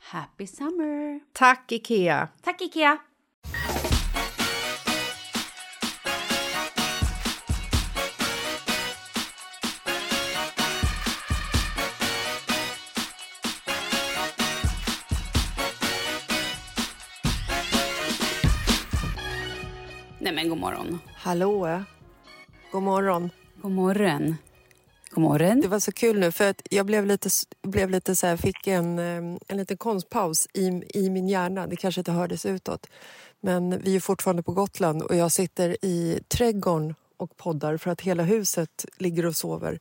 Happy summer! Tack, Ikea! Tack Ikea! Nej men god morgon. Hallå? God morgon. God morgon. God morgon. Det var så kul nu för att jag blev lite, blev lite så här, fick en, eh, en liten konstpaus i, i min hjärna. Det kanske inte hördes utåt. Men vi är fortfarande på Gotland och jag sitter i trädgården och poddar för att hela huset ligger och sover.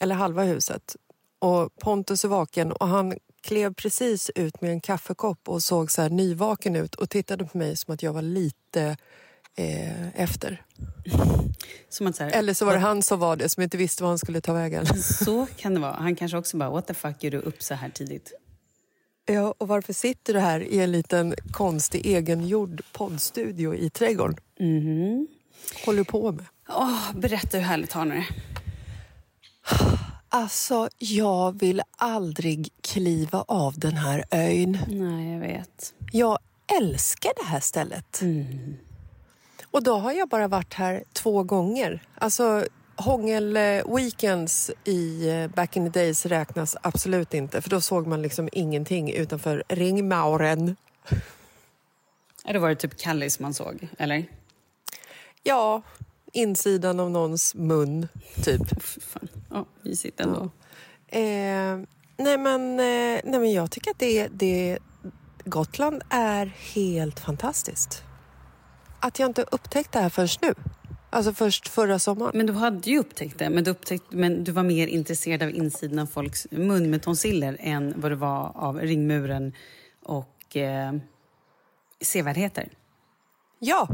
Eller halva huset. Och Pontus är vaken och han klev precis ut med en kaffekopp och såg så här nyvaken ut och tittade på mig som att jag var lite eh, efter. Som att så här, Eller så var det han som var det, som inte visste var han skulle ta vägen. Så kan det vara. Han kanske också bara, what the fuck gör du upp så här tidigt? Ja, och varför sitter du här i en liten konstig egengjord poddstudio i trädgården? Mhm. håller du på med? Åh, berätta hur härligt har ni det? Alltså, jag vill aldrig kliva av den här ön. Nej, jag vet. Jag älskar det här stället. Och då har jag bara varit här två gånger. Alltså, hångel-weekends i eh, back in the days räknas absolut inte för då såg man liksom ingenting utanför ringmauren. Ja, det var det typ Kallis man såg, eller? Ja, insidan av någons mun, typ. Fan. Ja, mysigt ändå. Eh, nej men, eh, nej men jag tycker att det, det, Gotland är helt fantastiskt. Att jag inte upptäckte det här förrän nu. Alltså först förra sommaren. Men du hade ju upptäckt det, men du, upptäckte, men du var mer intresserad av insidan av folks mun med tonsiller än vad du var av ringmuren och eh, sevärdheter. Ja,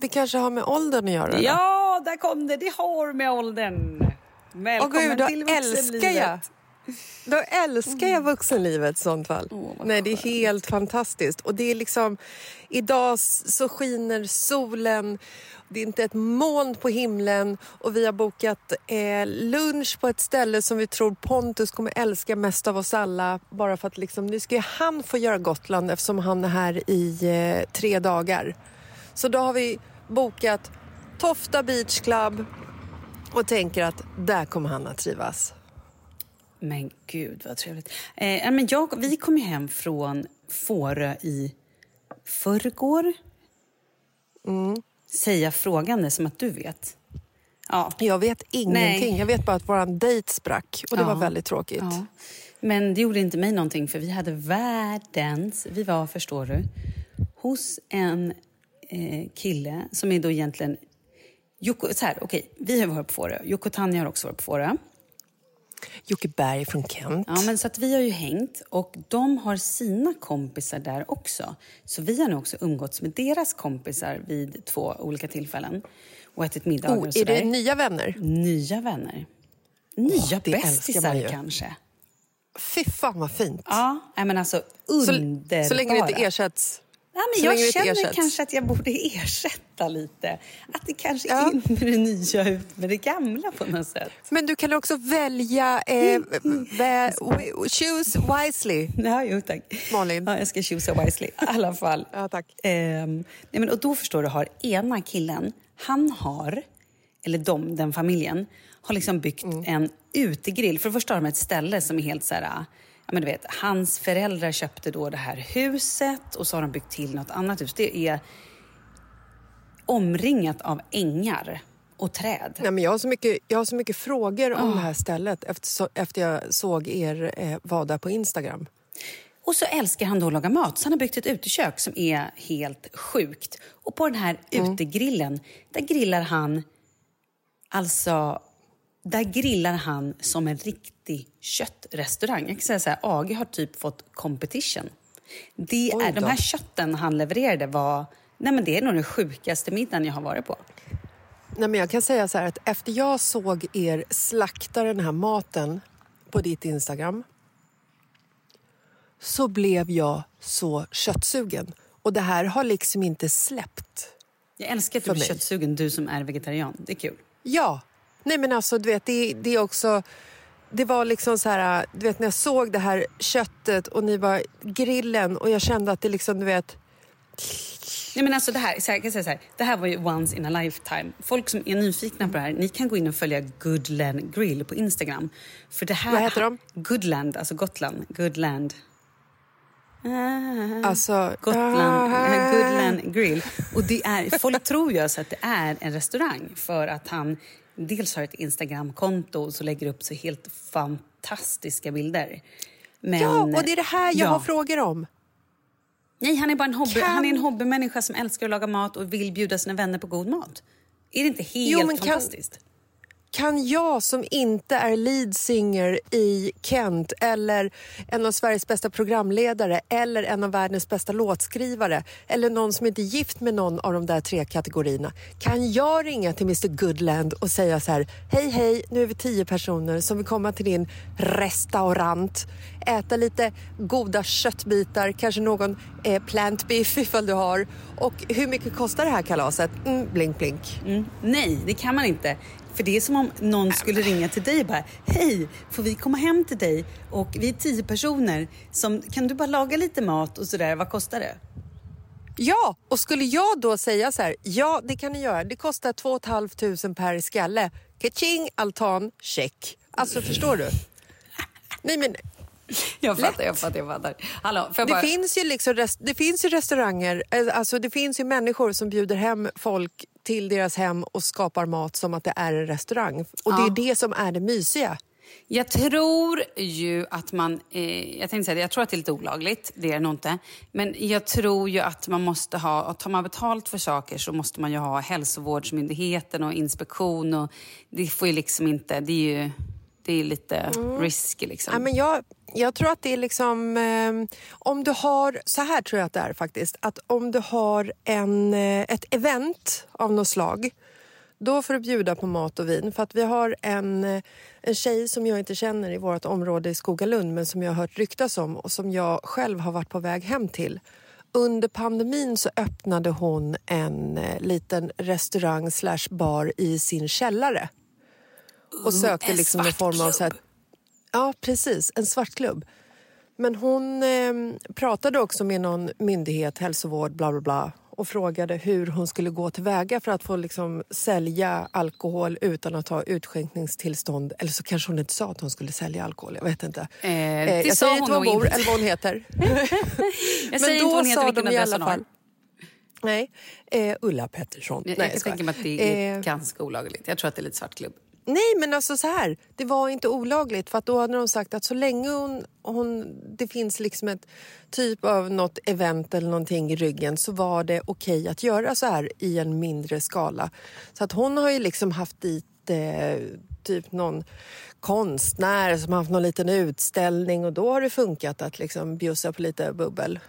det kanske har med åldern att göra. då. Ja, där kom det! Det har med åldern. Åh Välkommen gud, då till älskar jag. Då älskar jag vuxenlivet i sånt fall. Nej, det är helt fantastiskt. Och det är liksom, idag så skiner solen, det är inte ett moln på himlen och vi har bokat eh, lunch på ett ställe som vi tror Pontus kommer älska mest av oss alla. Bara för att liksom, nu ska han få göra Gotland eftersom han är här i eh, tre dagar. Så då har vi bokat Tofta Beach Club och tänker att där kommer han att trivas. Men gud vad trevligt. Eh, men jag, vi kom ju hem från Fårö i förrgår. Mm. Säga frågande som att du vet. Ja. Jag vet ingenting. Nej. Jag vet bara att våran dejt sprack och det Ja. var väldigt tråkigt. Ja. Men det gjorde inte mig någonting för vi hade världens... Vi var, förstår du, hos en eh, kille som är då egentligen... Jocke, så här, okej, vi har varit på Fårö. Jocke och Tanja har också varit på Fårö. Jocke Berg från Kent. Ja, men så att vi har ju hängt och de har sina kompisar där också. Så vi har nu också umgåtts med deras kompisar vid två olika tillfällen och ätit middagar oh, och är sådär. det nya vänner? Nya vänner. Nya man bästisar kanske. Fy fan vad fint. Ja, men alltså så, underbara. så länge det inte ersätts. Nej, men jag känner kanske att jag borde ersätta lite. Att det kanske Ja. in med det nya, ut med det gamla på något sätt. Men du kan också välja... Eh, vä, choose wisely. Ja, jo tack. Malin. Ja, jag ska choose wisely. I alla fall. Ja, tack. Ehm, nej, men, och då förstår du, har ena killen, han har, eller de, den familjen, har liksom byggt Mm. en utegrill. För det första har de ett ställe som är helt så här, men du vet, hans föräldrar köpte då det här huset och så har de byggt till något annat hus. Det är omringat av ängar och träd. Nej, men jag, har så mycket, jag har så mycket frågor om det här stället efter, så, efter jag såg er eh, vara där på Instagram. Och så älskar han då att laga mat, så han har byggt ett utekök som är helt sjukt. Och på den här utegrillen, där grillar han... Alltså, där grillar han som en riktig köttrestaurang. Jag kan säga så här, AG har typ fått competition. Det är, de här kötten han levererade var... Nej men det är nog den sjukaste middagen jag har varit på. Nej, men jag kan säga så här att efter jag såg er slakta den här maten på ditt Instagram så blev jag så köttsugen. Och det här har liksom inte släppt. Jag älskar att du blir mig. köttsugen, du som är vegetarian. Det är kul. Ja, nej men alltså du vet det, det är också... Det var liksom så här, du vet när jag såg det här köttet och ni var grillen och jag kände att det liksom, du vet... Nej, men alltså det, här, så här, jag kan säga så här, det här var ju once in a lifetime. Folk som är nyfikna på det här, ni kan gå in och följa Goodland Grill på Instagram. För det här, Vad heter de? Goodland, alltså Gotland. Goodland. Alltså, Gotland, Ah. Goodland Grill. Och det är, folk tror ju alltså att det är en restaurang för att han dels har ett Instagramkonto och så lägger upp så helt fantastiska bilder. Men, Ja, och det är det här jag Ja. har frågor om. Nej, han är bara en, hobby, Kan- han är en hobbymänniska som älskar att laga mat och vill bjuda sina vänner på god mat. Är det inte helt Jo, men kan- fantastiskt? Kan jag som inte är lead singer i Kent eller en av Sveriges bästa programledare eller en av världens bästa låtskrivare eller någon som inte är gift med någon av de där tre kategorierna. Kan jag ringa till Mr Goodland och säga så här, hej hej, nu är vi tio personer som vill komma till din restaurant, äta lite goda köttbitar, kanske någon eh, plant beef ifall du har. Och hur mycket kostar det här kalaset? Mm, blink blink. Mm. Nej, det kan man inte. För det är som om någon skulle ringa till dig och bara Hej, får vi komma hem till dig? Och vi är tio personer. Som, kan du bara laga lite mat och sådär? Vad kostar det? Ja, och skulle jag då säga så här, ja det kan ni göra, det kostar 2 500 per skalle. Kaching, altan, check. Alltså förstår du? Nej men Jag Lätt. fattar, jag fattar, jag fattar. Hallå, jag det bara... finns ju liksom det finns ju restauranger, eh, alltså det finns ju människor som bjuder hem folk till deras hem och skapar mat som att det är en restaurang. Och det är det som är det mysiga. Jag tror ju att man... Eh, jag tänkte säga, jag tror att det är lite olagligt, det är det nog inte. Men jag tror ju att man måste ha... Tar man betalt för saker så måste man ju ha hälsovårdsmyndigheten och inspektion. Och det får ju liksom inte... Det är ju det är lite mm. risky liksom. Ja, men jag, jag tror att det är liksom... Eh, om du har... Så här tror jag att det är faktiskt. Att om du har en, eh, ett event av något slag då får du bjuda på mat och vin. För att vi har en, eh, en tjej som jag inte känner i vårt område i Skogalund men som jag har hört ryktas om och som jag själv har varit på väg hem till. Under pandemin så öppnade hon en eh, liten restaurang slash bar i sin källare. Och sökte en liksom en form av... Så här, ja, precis. En svartklubb. Men hon eh, pratade också med någon myndighet, hälsovård, bla bla bla och frågade hur hon skulle gå tillväga för att få liksom sälja alkohol utan att ha utskänkningstillstånd. Eller så kanske hon inte sa att hon skulle sälja alkohol. Jag vet inte. Eh, det eh, jag säger inte var hon bor eller vad hon heter. jag säger inte hon heter, vilken adress hon har. Nej, eh, Ulla Pettersson. Jag, Nej, jag, jag tänker mig att det är eh, ganska olagligt. Jag tror att det är lite svartklubb. Nej, men alltså så här. Det var inte olagligt. För att då hade de sagt att så länge hon, hon, det finns liksom ett typ av något event eller någonting i ryggen så var det okej okay att göra så här i en mindre skala. Så att hon har ju liksom haft dit eh, typ någon konstnär som har haft någon liten utställning och då har det funkat att liksom bjussa på lite bubbel.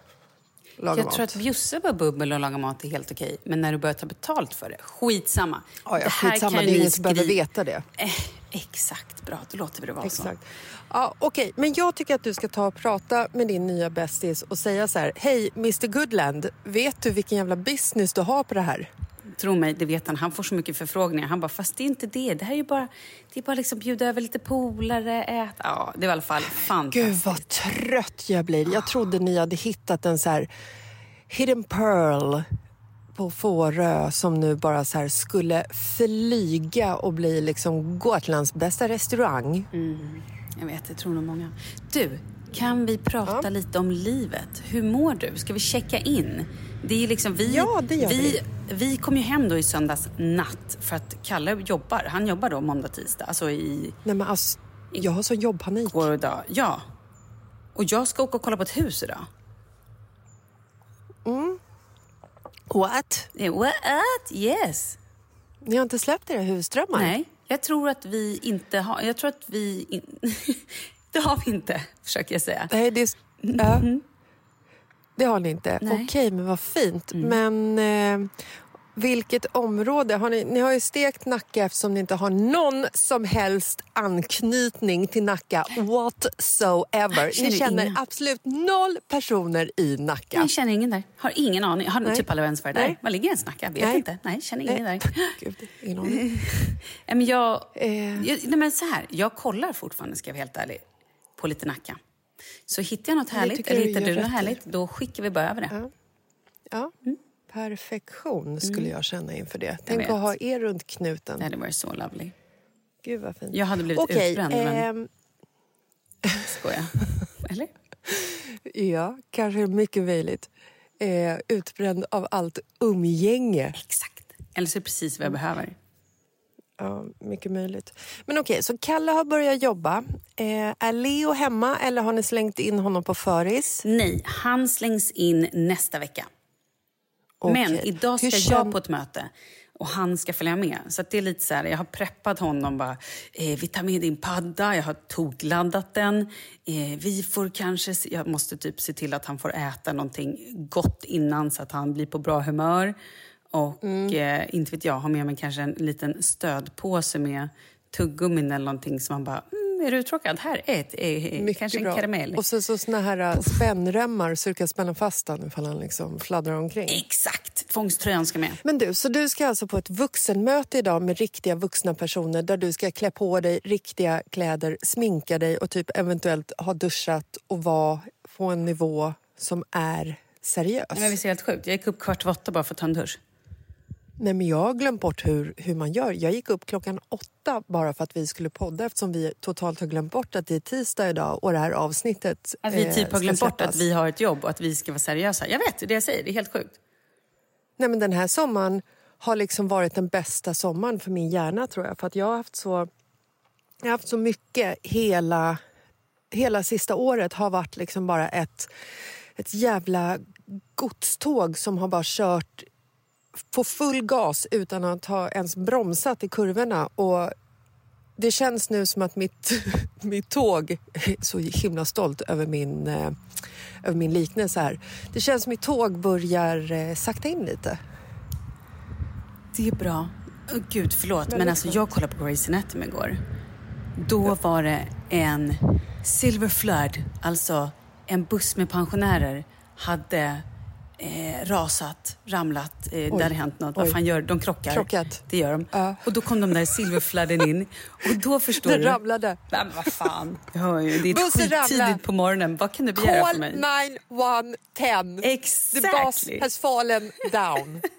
Laga jag mat. tror att bjussa på bubbel och laga mat är helt okej. Men när du börjar ta betalt för det, skitsamma. Ja, ja, det skitsamma. Det är ingen som behöver veta det. Eh, exakt, bra. Då låter vi det vara exakt. så. Ja, Okej, okay. men jag tycker att du ska ta och prata med din nya bästis och säga så här. Hej, Mr Goodland. Vet du vilken jävla business du har på det här? Tro mig, det vet han. Han får så mycket förfrågningar. Han bara, fast det är inte det. Det här är ju bara, det är bara liksom bjuda över lite polare, äta. Ja, det var i alla fall fantastiskt. Gud vad trött jag blir. Jag trodde ni hade hittat en så här hidden pearl på Fårö som nu bara så skulle flyga och bli liksom Gotlands bästa restaurang. Mm, jag vet, det tror nog många. Du, kan vi prata ja. lite om livet? Hur mår du? Ska vi checka in? Det är liksom vi, ja, det gör vi. Vi, vi kom ju hem då i söndags natt för att Kalle jobbar. Han jobbar då måndag, tisdag. Alltså i... Nej men alltså, jag har så jobbpanik. Går dag. Ja. Och jag ska åka och kolla på ett hus idag. Mm. What? What? Yes. Ni har inte släppt era husdrömmar? Nej, jag tror att vi inte har... Jag tror att vi... In... det har vi inte, försöker jag säga. Nej, det är... Ja. Mm. Det har ni inte? Okej, okay, men vad fint. Mm. Men eh, vilket område? Har ni, ni har ju stekt Nacka eftersom ni inte har någon som helst anknytning till Nacka whatsoever. Känner ni känner ingen. absolut noll personer i Nacka. Jag känner ingen där. Har ingen aning. Har Nej. typ aldrig ens varit där. Var ligger ens Nacka? Vet Nej. inte. Nej, känner ingen Nej. där. Gud, ingen aning. men jag, eh. jag, nej, men så här, jag kollar fortfarande, ska jag vara helt ärlig, på lite Nacka. Så hittar jag något härligt, eller hittar du något härligt, då skickar vi bara över det. Ja. ja. Mm. Perfektion skulle mm. jag känna inför det. Tänk att ha er runt knuten. Det hade varit så lovely. Gud vad fint. Jag hade blivit okay, utbränd, eh... men... Ehm. Skojar. Eller? Ja, kanske mycket möjligt. Eh, utbränd av allt umgänge. Exakt. Eller så är det precis vad jag behöver. Ja, mycket möjligt. Men okej, okay, så Kalle har börjat jobba. Eh, är Leo hemma eller har ni slängt in honom på föris? Nej, han slängs in nästa vecka. Okay. Men idag ska Hur jag på ett möte och han ska följa med. Så det är lite så här, jag har preppat honom. Bara, eh, vi tar med din padda, jag har togladdat den. Eh, vi får kanske, jag måste typ se till att han får äta någonting gott innan så att han blir på bra humör. Och mm. eh, inte vet jag, ha med mig kanske en liten stödpåse med tuggummin eller någonting som man bara, mm, är du uttråkad? Här, ett, ett, kanske en bra. karamell. Och så, så såna här äh, spännremmar så du kan spänna fast den ifall han liksom fladdrar omkring. Exakt! Fångsttröjan ska med. Men du, så du ska alltså på ett vuxenmöte idag med riktiga vuxna personer där du ska klä på dig riktiga kläder, sminka dig och typ eventuellt ha duschat och vara på en nivå som är seriös. Men visst är helt sjukt? Jag gick upp kvart över åtta bara för att ta en dusch. Nej, men jag har glömt bort hur, hur man gör. Jag gick upp klockan åtta bara för att vi skulle podda eftersom vi totalt har glömt bort att det är tisdag idag och det här avsnittet Att vi typ har glömt bort att vi har ett jobb och att vi ska vara seriösa. Jag vet, det jag säger. Det är helt sjukt. Nej, men den här sommaren har liksom varit den bästa sommaren för min hjärna tror jag. För att jag har haft så jag har haft så mycket hela, hela sista året har varit liksom bara ett, ett jävla godståg som har bara kört på full gas utan att ha ens bromsat i kurvorna. Och det känns nu som att mitt, mitt tåg... Så himla stolt över min, eh, över min liknelse här. Det känns som att mitt tåg börjar eh, sakta in lite. Det är bra. Oh, Gud, förlåt, men alltså jag kollade på Grey's Anatomy igår. Då var det en Silver Flood, alltså en buss med pensionärer, hade eh, rasat, ramlat, eh, det hade hänt något. Vad Oj. fan gör de? krockar. Krockat. Det gör de. Ja. Och då kom de där silverflooden in. Och då förstår Den du... ramlade. Nej, men vad fan. Ju, det är skittidigt ramlade. på morgonen. Vad kan du begära Call för mig? 911. The bus Exactly. has fallen down.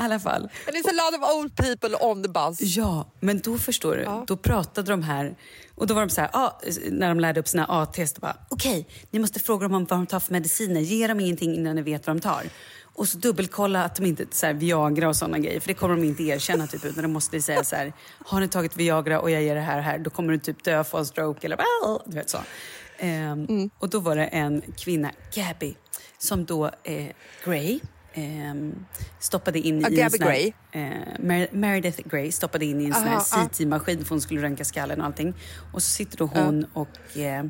Alla fall. And it's a lot of old people on the bus. Ja, men då förstår du. Ja. Då pratade de här och då var de så här, ah, när de lärde upp sina A-test, bara okej, ni måste fråga dem om vad de tar för mediciner. Ge dem ingenting innan ni vet vad de tar. Och så dubbelkolla att de inte så här, Viagra och sådana grejer, för det kommer de inte erkänna typ, utan de måste säga så här, har ni tagit Viagra och jag ger det här och här, då kommer du typ dö, få en stroke eller du vet så. Ehm, Mm. Och då var det en kvinna, Gabby, som då eh, Gray ehm, stoppade in Ja, i en sån här, Gray. eh, Mer- Meredith Grey stoppade in i en sån här Aha, ja. CT-maskin för hon skulle röntga skallen och allting. Och så sitter då hon och eh,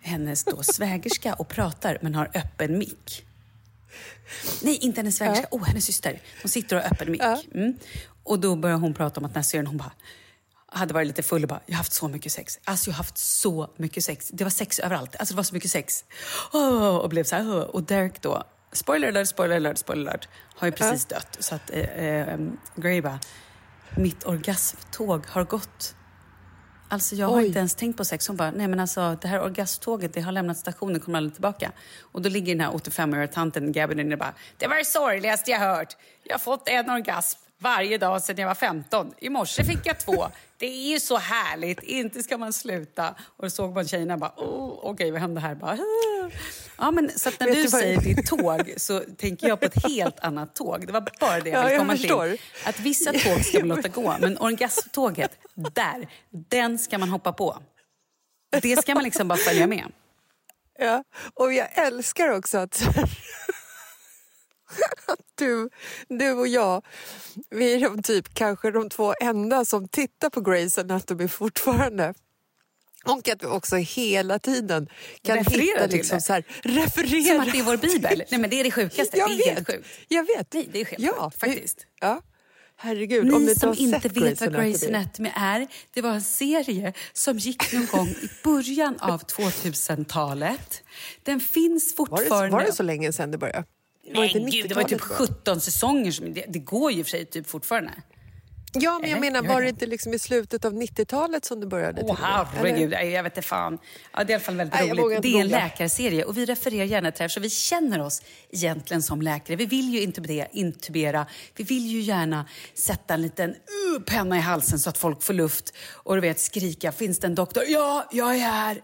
hennes då svägerska och pratar men har öppen mick. Nej, inte hennes svägerska. Oh, hennes syster. Hon sitter och har öppen mick. Mm. Och då börjar hon prata om att när serien, hon bara hade varit lite full och bara, jag har haft så mycket sex. Alltså jag har haft så mycket sex. Det var sex överallt. Alltså det var så mycket sex. Åh, och blev så här, åh. Och Derek då, spoiler alert, spoiler alert, spoiler alert, har ju precis dött. Så att eh, eh, Grey bara, mitt orgasmtåg har gått. Alltså jag har Oj. inte ens tänkt på sex. Hon bara, nej men alltså det här orgasmtåget det har lämnat stationen, kommer aldrig tillbaka. Och då ligger den här 85-åriga tanten Gabby där och bara, det var det sorgligaste jag hört. Jag har fått en orgasm varje dag sedan jag var 15. I morse fick jag två. Det är ju så härligt, inte ska man sluta. Och då såg man tjejerna bara, oh, okej vad hände här? Bara, ja, men, så att när Vet du du säger ditt tåg så tänker jag på ett helt annat tåg. Det var bara det jag Ja, ville jag komma förstår. till. Att vissa tåg ska man låta gå, men orgasmtåget, där, den ska man hoppa på. Det ska man liksom bara följa med. Ja, och jag älskar också att, att du, du och jag, vi är de typ kanske de två enda som tittar på Grey's Anatomy fortfarande. Och att vi också hela tiden kan Refererar hitta till liksom det. så här, referera. Som att det är vår bibel. Nej men det är det sjukaste. Jag det är helt vet, sjukt. jag vet. Nej, det är helt ja, sjukt faktiskt. Ja. Herregud, om Ni ni inte som inte vet vad Grey's Anatomy. Är, det var en serie som gick någon gång i början av 2000-talet. Den finns Var fortfarande. det, var det så länge sedan det började? Var Nej, det inte gud, det var ju typ 90-talet bara? 17 säsonger. Som, det, det går ju för sig typ fortfarande. Ja, men jag menar, var det? inte liksom i slutet av 90-talet som det började? Åh med? herregud, jag vet inte fan. Ja, det är i alla fall väldigt Nej, roligt. Det är en läkarserie och vi refererar gärna till det här så vi känner oss egentligen som läkare. Vi vill ju intubera, intubera. vi vill ju gärna sätta en liten uh, penna i halsen så att folk får luft och du vet skrika, finns det en doktor? Ja, jag är här.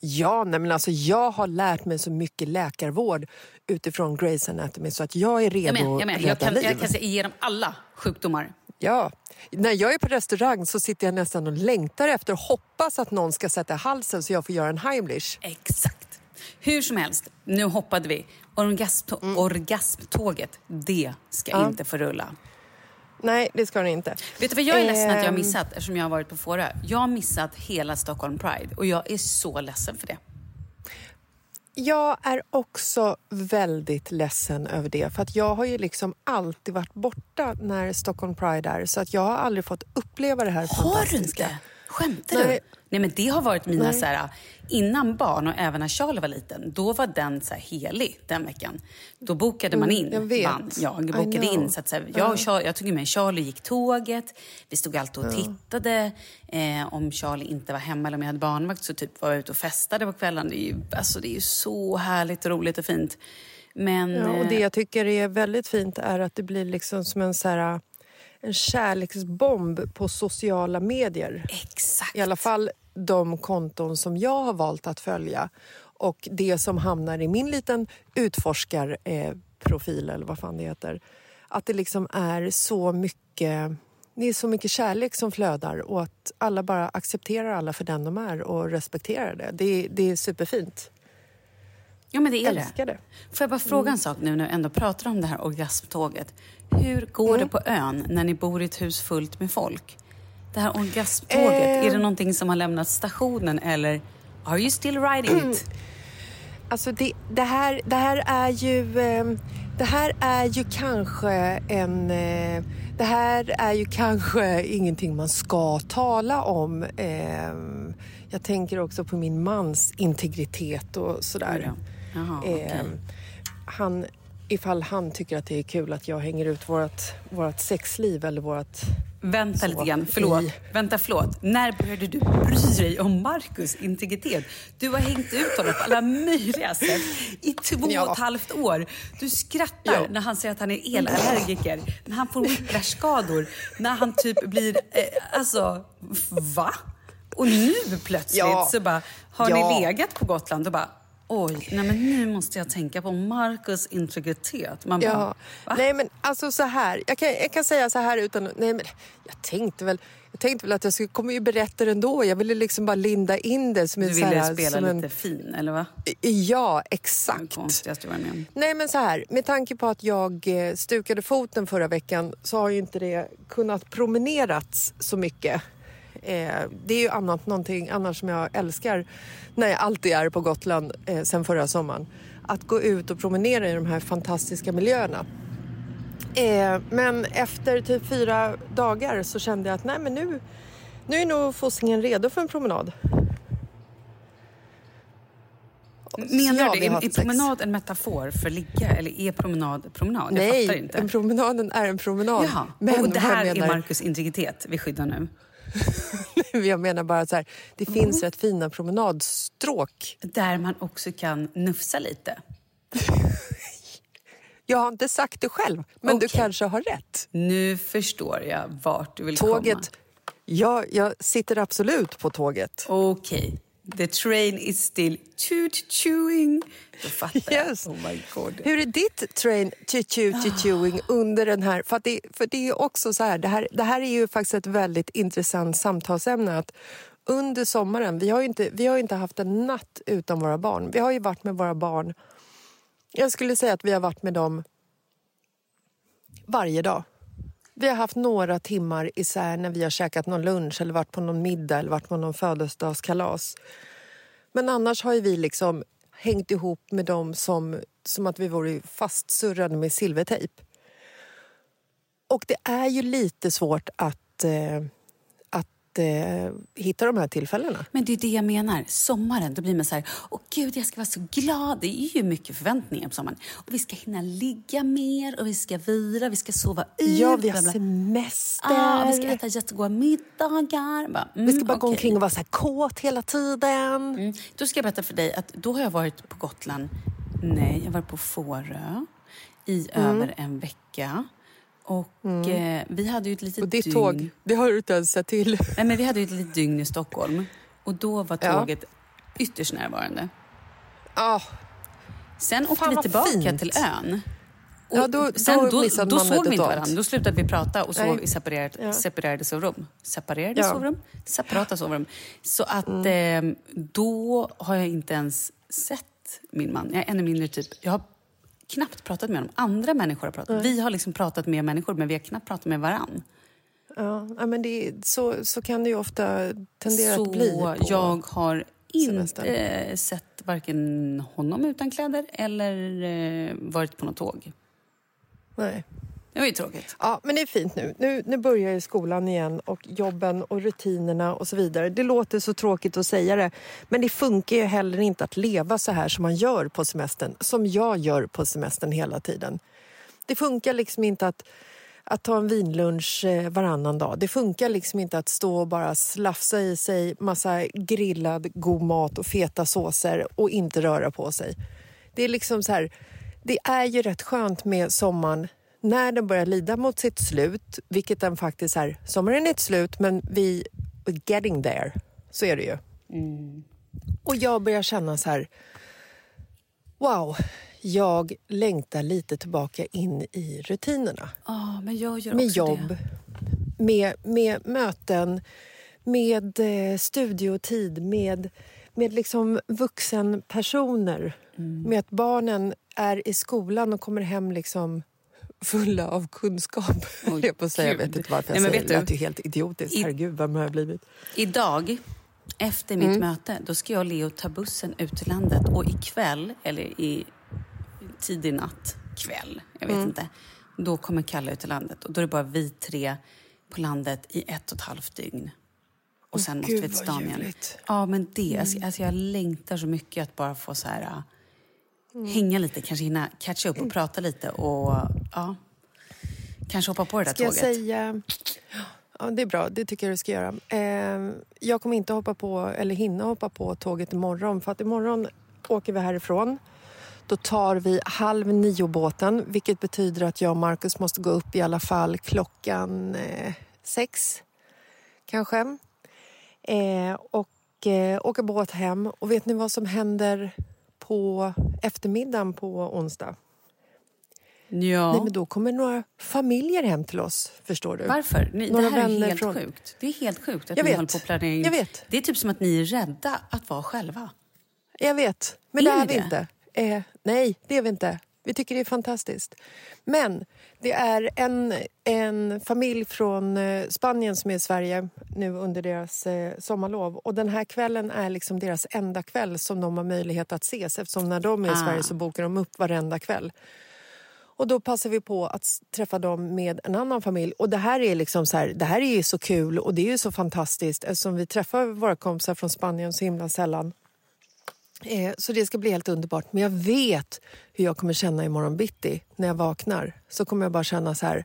Ja, nej, men alltså, jag har lärt mig så mycket läkarvård utifrån Grey's Anatomy så att jag är redo Jag med, jag med. att Jag rädda kan, liv. jag kan se igenom alla sjukdomar. Ja. När jag är på restaurang så sitter jag nästan och längtar efter och hoppas att någon ska sätta halsen så jag får göra en Heimlich. Exakt. Hur som helst, nu hoppade vi. Orgasmtå- Mm. Orgasmtåget, det ska inte få rulla. Nej, det ska den inte. Vet du vad jag är ledsen att jag har Ehm. missat eftersom jag har varit på Fårö? Jag har missat hela Stockholm Pride och jag är så ledsen för det. Jag är också väldigt ledsen över det för att jag har ju liksom alltid varit borta när Stockholm Pride är så att jag har aldrig fått uppleva det här Har du fantastiska. inte? Skämtar Nej. du? Nej men det har varit mina Nej. så här, innan barn och även när Charlie var liten, då var den så här helig den veckan. Då bokade man in. Mm, jag vet. Man, jag bokade in. Så att, så här, jag, och Charlie, jag tog med Charlie gick tåget. Vi stod alltid och tittade. Eh, om Charlie inte var hemma eller om jag hade barnvakt så typ var jag ute och festade på kvällen. Det är ju, alltså, det är ju så härligt och roligt och fint. Men... Ja, och det eh, jag tycker är väldigt fint är att det blir liksom som en, så här, en kärleksbomb på sociala medier. Exakt. I alla fall de konton som jag har valt att följa. Och det som hamnar i min liten utforskarprofil, eh, eller vad fan det heter. Att det liksom är så mycket det är så mycket kärlek som flödar och att alla bara accepterar alla för den de är och respekterar det. Det, det är superfint. Ja, men det är Älskar det. Får jag bara fråga en sak nu när vi ändå pratar om det här orgasmtåget. Hur går det på ön när ni bor i ett hus fullt med folk? Det här orgasmtåget, Eh. är det någonting som har lämnat stationen eller are you still riding it? Alltså det, det, här, det här är ju... ehm, Det här är ju kanske en... eh, Det här är ju kanske ingenting man ska tala om. Ehm, Jag tänker också på min mans integritet och sådär. Ja. Jaha, okej. Ehm, han, ifall han tycker att det är kul att jag hänger ut vårt, vårt sexliv eller vårt... Vänta Så, lite grann, förlåt. i- Vänta, förlåt. När började du bry dig om Markus integritet? Du har hängt ut honom på alla möjliga sätt i två Ja. och ett halvt år. Du skrattar Ja. när han säger att han är elallergiker, när han får whiplash-skador, när han typ blir... Eh, alltså, va? Och nu plötsligt Ja. så bara, har ni legat på Gotland och bara Oj, nej men nu måste jag tänka på Markus integritet. Man bara, Ja. va? Nej men alltså så här, jag kan, jag kan säga så här utan... Nej men jag tänkte väl, jag tänkte väl att jag skulle, kommer ju berätta det ändå. Jag ville liksom bara linda in det som Du en... så ville här, spela lite en, fin, eller va? Ja, exakt. konstigaste jag med. Nej men så här, med tanke på att jag eh, stukade foten förra veckan så har ju inte det kunnat promenerats så mycket. Eh, det är ju annat, någonting annars som jag älskar när jag alltid är på Gotland eh, sen förra sommaren. Att gå ut och promenera i de här fantastiska miljöerna. Eh, men efter typ fyra dagar så kände jag att nej men nu, nu är nog fossingen redo för en promenad. Ja, Menar du, har är, promenad en metafor för ligga eller är promenad promenad? Jag Nej, inte. en promenaden är en promenad. Jaha, Men och det här är Markus integritet vi skyddar nu. jag menar bara så här, det Mm. finns rätt fina promenadstråk. Där man också kan nufsa lite. Jag har inte sagt det själv, men du Okej. kanske har rätt. Nu förstår jag vart du vill Tåget, komma. ja, jag sitter absolut på tåget. Okej. The train is still toot-chewing. Då fattar Yes. jag. Oh my god. Hur är ditt train chewing under den här... För, det, för det är också så här, det här, det här är ju faktiskt ett väldigt intressant samtalsämne. Att under sommaren, vi har inte, vi har inte haft en natt utan våra barn. Vi har ju varit med våra barn. Jag skulle säga att vi har varit med dem varje dag. Vi har haft några timmar isär när vi har käkat någon lunch eller varit på någon middag eller varit på någon födelsedagskalas. Men annars har ju vi liksom hängt ihop med dem som, som att vi vore fastsurrade med silvertejp. Och det är ju lite svårt att, eh, att eh, hitta de här tillfällena. Men det är det jag menar. Sommaren, då blir man så här, åh gud, jag ska vara så glad. Det är ju mycket förväntningar på sommaren. Och vi ska hinna ligga mer och vi ska vila, vi ska sova ut. Ja, vi har semester. Ah, vi ska äta jättegoda middagar. Bara, mm, Vi ska bara gå okej. omkring och vara så här kåt hela tiden. Mm. Då ska jag berätta för dig att då har jag varit på Gotland. Nej, jag har varit på Fårö i Mm. över en vecka. Och eh, vi hade ju ett litet Och ditt dygn. tåg, det har du inte ens sett till. Nej, men vi hade ju ett litet dygn i Stockholm. Och då var Ja. tåget ytterst närvarande. Ah, Sen åkte vi tillbaka fint. till ön. Och Ja, då- sen, då då, då såg vi inte varandra. Då slutade vi prata och sov i separerade, Ja. separerade sovrum. Separerade Ja. sovrum? Separata sovrum. Så att Mm. eh, då har jag inte ens sett min man. Jag är ännu mindre typ... Jag har knappt pratat med honom. Andra människor har pratat. Vi har liksom pratat med människor men vi har knappt pratat med varann. ja, men det, så, så kan det ju ofta tendera Så att bli. På. jag har inte semestern. sett varken honom utan kläder eller eh, varit på något tåg. Nej. Det var ju tråkigt. Ja, men det är fint nu. nu. Nu börjar ju skolan igen och jobben och rutinerna och så vidare. Det låter så tråkigt att säga det, men det funkar ju heller inte att leva så här som man gör på semestern, som jag gör på semestern hela tiden. Det funkar liksom inte att, att ta en vinlunch eh, varannan dag. Det funkar liksom inte att stå och bara slafsa i sig massa grillad god mat och feta såser och inte röra på sig. Det är liksom så här, det är ju rätt skönt med sommaren när den börjar lida mot sitt slut, vilket den faktiskt är. Sommaren är ett slut, men vi we're getting there. Så är det ju. Och jag börjar känna så här, wow, jag längtar lite tillbaka in i rutinerna. Ja, men jag gör Med också jobb, det. med, med möten, med eh, studiotid, med, med liksom vuxenpersoner. Mm. Med att barnen är i skolan och kommer hem liksom fulla av kunskap. Oj, jag, på säga. jag vet inte varför Nej, jag men säger det. Det ju helt idiotiskt. I- Herregud, vad har jag blivit? Idag, efter mitt möte, då ska jag och Leo ta bussen ut till landet. Och ikväll, eller i tidig natt, kväll, jag vet inte. Då kommer Kalle ut till landet. Och då är det bara vi tre på landet i ett och ett halvt dygn. Och sen måste gud, vi till stan igen. Ja, men det. Alltså, alltså, jag längtar så mycket att bara få så här... äh, Hänga lite, kanske hinna catcha upp och prata lite och ja, kanske hoppa på det där Ska jag tåget. säga... Ja, det är bra, det tycker jag du ska göra. Eh, jag kommer inte hoppa på, eller hinna hoppa på tåget imorgon för att imorgon åker vi härifrån. Då tar vi halv nio-båten vilket betyder att jag och Marcus måste gå upp i alla fall klockan eh, sex, kanske. Eh, och eh, åka båt hem. Och vet ni vad som händer på eftermiddagen på onsdag? Ja. Nej, men då kommer några familjer hem till oss, förstår du. Varför? Ni, det Några här är helt från- sjukt. Det är helt sjukt att Jag ni vet. håller på in. Jag vet. Det är typ som att ni är rädda att vara själva. Jag vet, men Är det är vi det? inte. Eh, nej, det är vi inte. Vi tycker det är fantastiskt. Men det är en, en familj från eh, Spanien som är i Sverige nu under deras eh, sommarlov. Och den här kvällen är liksom deras enda kväll som de har möjlighet att ses eftersom när de är i Ah. Sverige så bokar de upp varenda kväll. Och då passar vi på att träffa dem med en annan familj. Och det här är liksom så här, det här är så kul och det är så fantastiskt eftersom vi träffar våra kompisar från Spanien så himla sällan. Eh, så det ska bli helt underbart. Men jag vet hur jag kommer känna imorgon bitti när jag vaknar. Så kommer jag bara känna så här,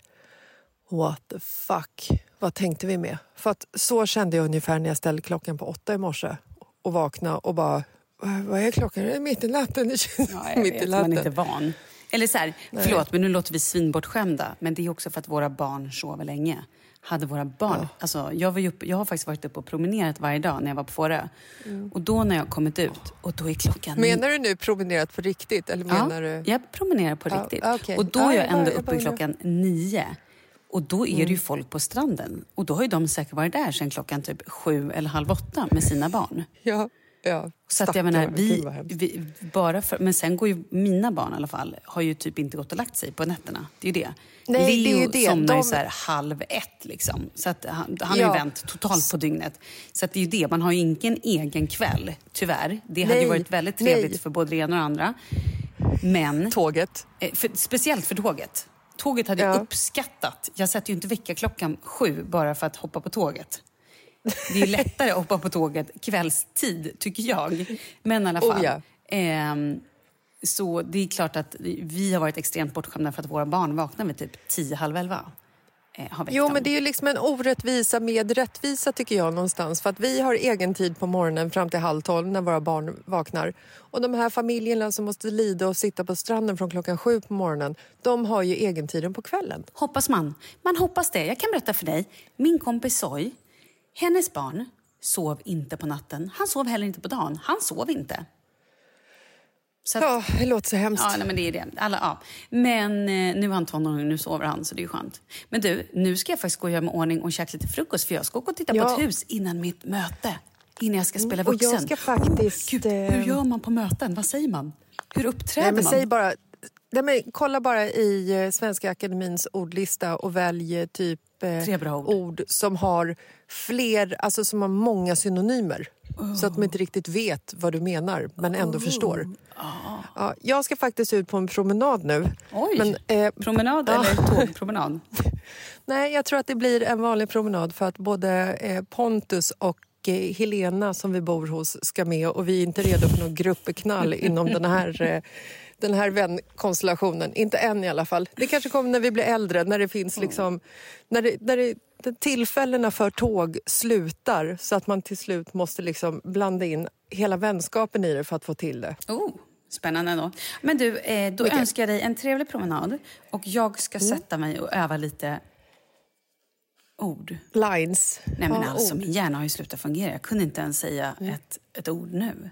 what the fuck, vad tänkte vi med? För att så kände jag ungefär när jag ställde klockan på åtta i morse och vaknade och bara, "Vad- är klockan? Det är mitt i natten. Det känns mitt i man är natten. inte van. Eller så här, förlåt, men nu låter vi svinbortskämda. Men det är också för att våra barn sover länge. Hade våra barn... Alltså, jag, var ju upp, jag har faktiskt varit uppe och promenerat varje dag när jag var på Fårö. Och då när jag kommit ut, och då är klockan... Menar du nu promenerat på riktigt? Eller menar ja, du... jag promenerar på Ja, riktigt. okej. Och då Ja, är jag ändå uppe klockan nio. Och då är det ju folk på stranden. Och då har ju de säkert varit där sedan klockan typ sju eller halv åtta med sina barn. Ja, ja. Så att jag menar, vi, vi, bara för, men sen går ju mina barn i alla fall, har ju typ inte gått och lagt sig på nätterna. Det är ju det. Nej, det är Leo ju det. somnar ju De- så här halv ett liksom. Så att han, han har Ja. ju vänt totalt på dygnet. Så att det är ju det, man har ju ingen egen kväll, tyvärr. Det hade ju Nej, varit väldigt trevligt nej. för både det ena och det andra. Men, Tåget. eh, för, speciellt för tåget. Tåget hade jag Ja. uppskattat. Jag sätter ju inte väckarklockan sju bara för att hoppa på tåget. Det är lättare att hoppa på tåget kvällstid, tycker jag. Men i alla Oh, fall. ja. ehm, så det är klart att vi har varit extremt bortskämda för att våra barn vaknar vid typ tio, halv elva. Eh, Jo, men det är ju liksom en orättvisa med rättvisa tycker jag någonstans. För att vi har egen tid på morgonen fram till halv tolv när våra barn vaknar. Och de här familjerna som måste lida och sitta på stranden från klockan sju på morgonen, de har ju egentiden på kvällen. Hoppas man. Man hoppas det. Jag kan berätta för dig. Min kompis Soy, hennes barn sov inte på natten. Han sov heller inte på dagen. Han sov inte. Så att- Ja, det låter så hemskt. Ja, nej, men det är det. Alla, ja. Men eh, nu är han tonåring, nu sover han, så det är skönt. Men du, nu ska jag faktiskt gå och göra mig ordning och käka lite frukost för jag ska åka och titta Ja. på ett hus innan mitt möte. Innan jag ska spela och jag vuxen. ska faktiskt, Gud, eh, hur gör man på möten? Vad säger man? Hur uppträder Nej, men man? säg bara, nej, men kolla bara i eh, Svenska Akademins ordlista och välj eh, typ eh, Tre bra ord. som har fler, alltså som har många synonymer. Så att man inte riktigt vet vad du menar men ändå förstår. Ja, jag ska faktiskt ut på en promenad nu. Oj! Men, eh, Promenad eller tågpromenad? Nej, jag tror att det blir en vanlig promenad för att både eh, Pontus och eh, Helena som vi bor hos ska med och vi är inte redo för någon gruppknall inom den här, den här vänkonstellationen. Inte än i alla fall. Det kanske kommer när vi blir äldre, när det finns liksom... När det, när det, tillfällena för tåg slutar så att man till slut måste liksom blanda in hela vänskapen i det för att få till det. Oh, spännande ändå. Men du, eh, då Mycket. önskar jag dig en trevlig promenad. Och jag ska Mm. sätta mig och öva lite ord. Lines. Nej men Ja, alltså, ord. min hjärna har ju slutat fungera. Jag kunde inte ens säga ett, ett ord nu.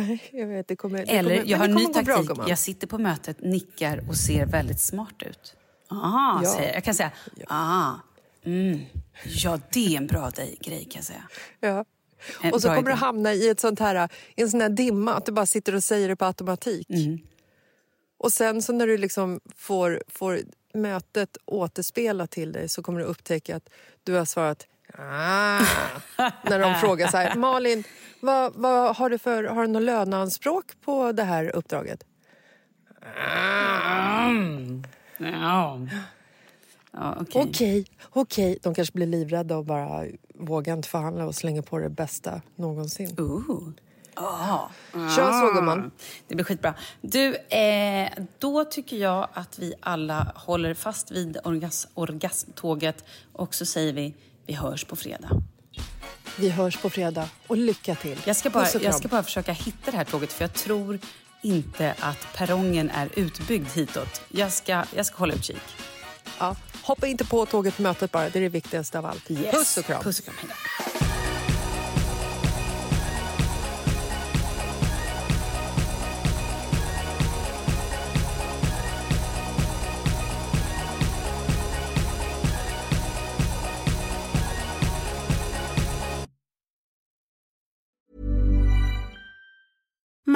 Nej, jag vet. Det kommer, det Eller, kommer, jag har en ny bra, taktik. gumman. jag sitter på mötet, nickar och ser väldigt smart ut. Aha, Ja. säger jag. Jag kan säga, aha. Ja, det är en bra grej kan jag säga. Ja. En Och så bra kommer du idé. hamna i ett sånt här, en sån här dimma, att du bara sitter och säger det på automatik. Mm. Och sen så när du liksom får, får mötet återspelat till dig så kommer du upptäcka att du har svarat ah, när de frågar så här, Malin, vad, vad har du för har du något löneanspråk på det här uppdraget? Ja. Ja, okej. Okej, okej. De kanske blir livrädda och bara vågar inte förhandla och slänger på det bästa någonsin. Ooh. Ah. Kör så gumman. Det blir skitbra. Du, eh, då tycker jag att vi alla håller fast vid orgas orgasmtåget och så säger vi vi hörs på fredag. Vi hörs på fredag och lycka till. Jag ska, bara, jag ska bara försöka hitta det här tåget för jag tror inte att perrongen är utbyggd hitåt. Jag ska, jag ska hålla utkik. Ja, hoppa inte på tåget på mötet bara, det är det viktigaste av allt. Puss och kram. Puss och kram.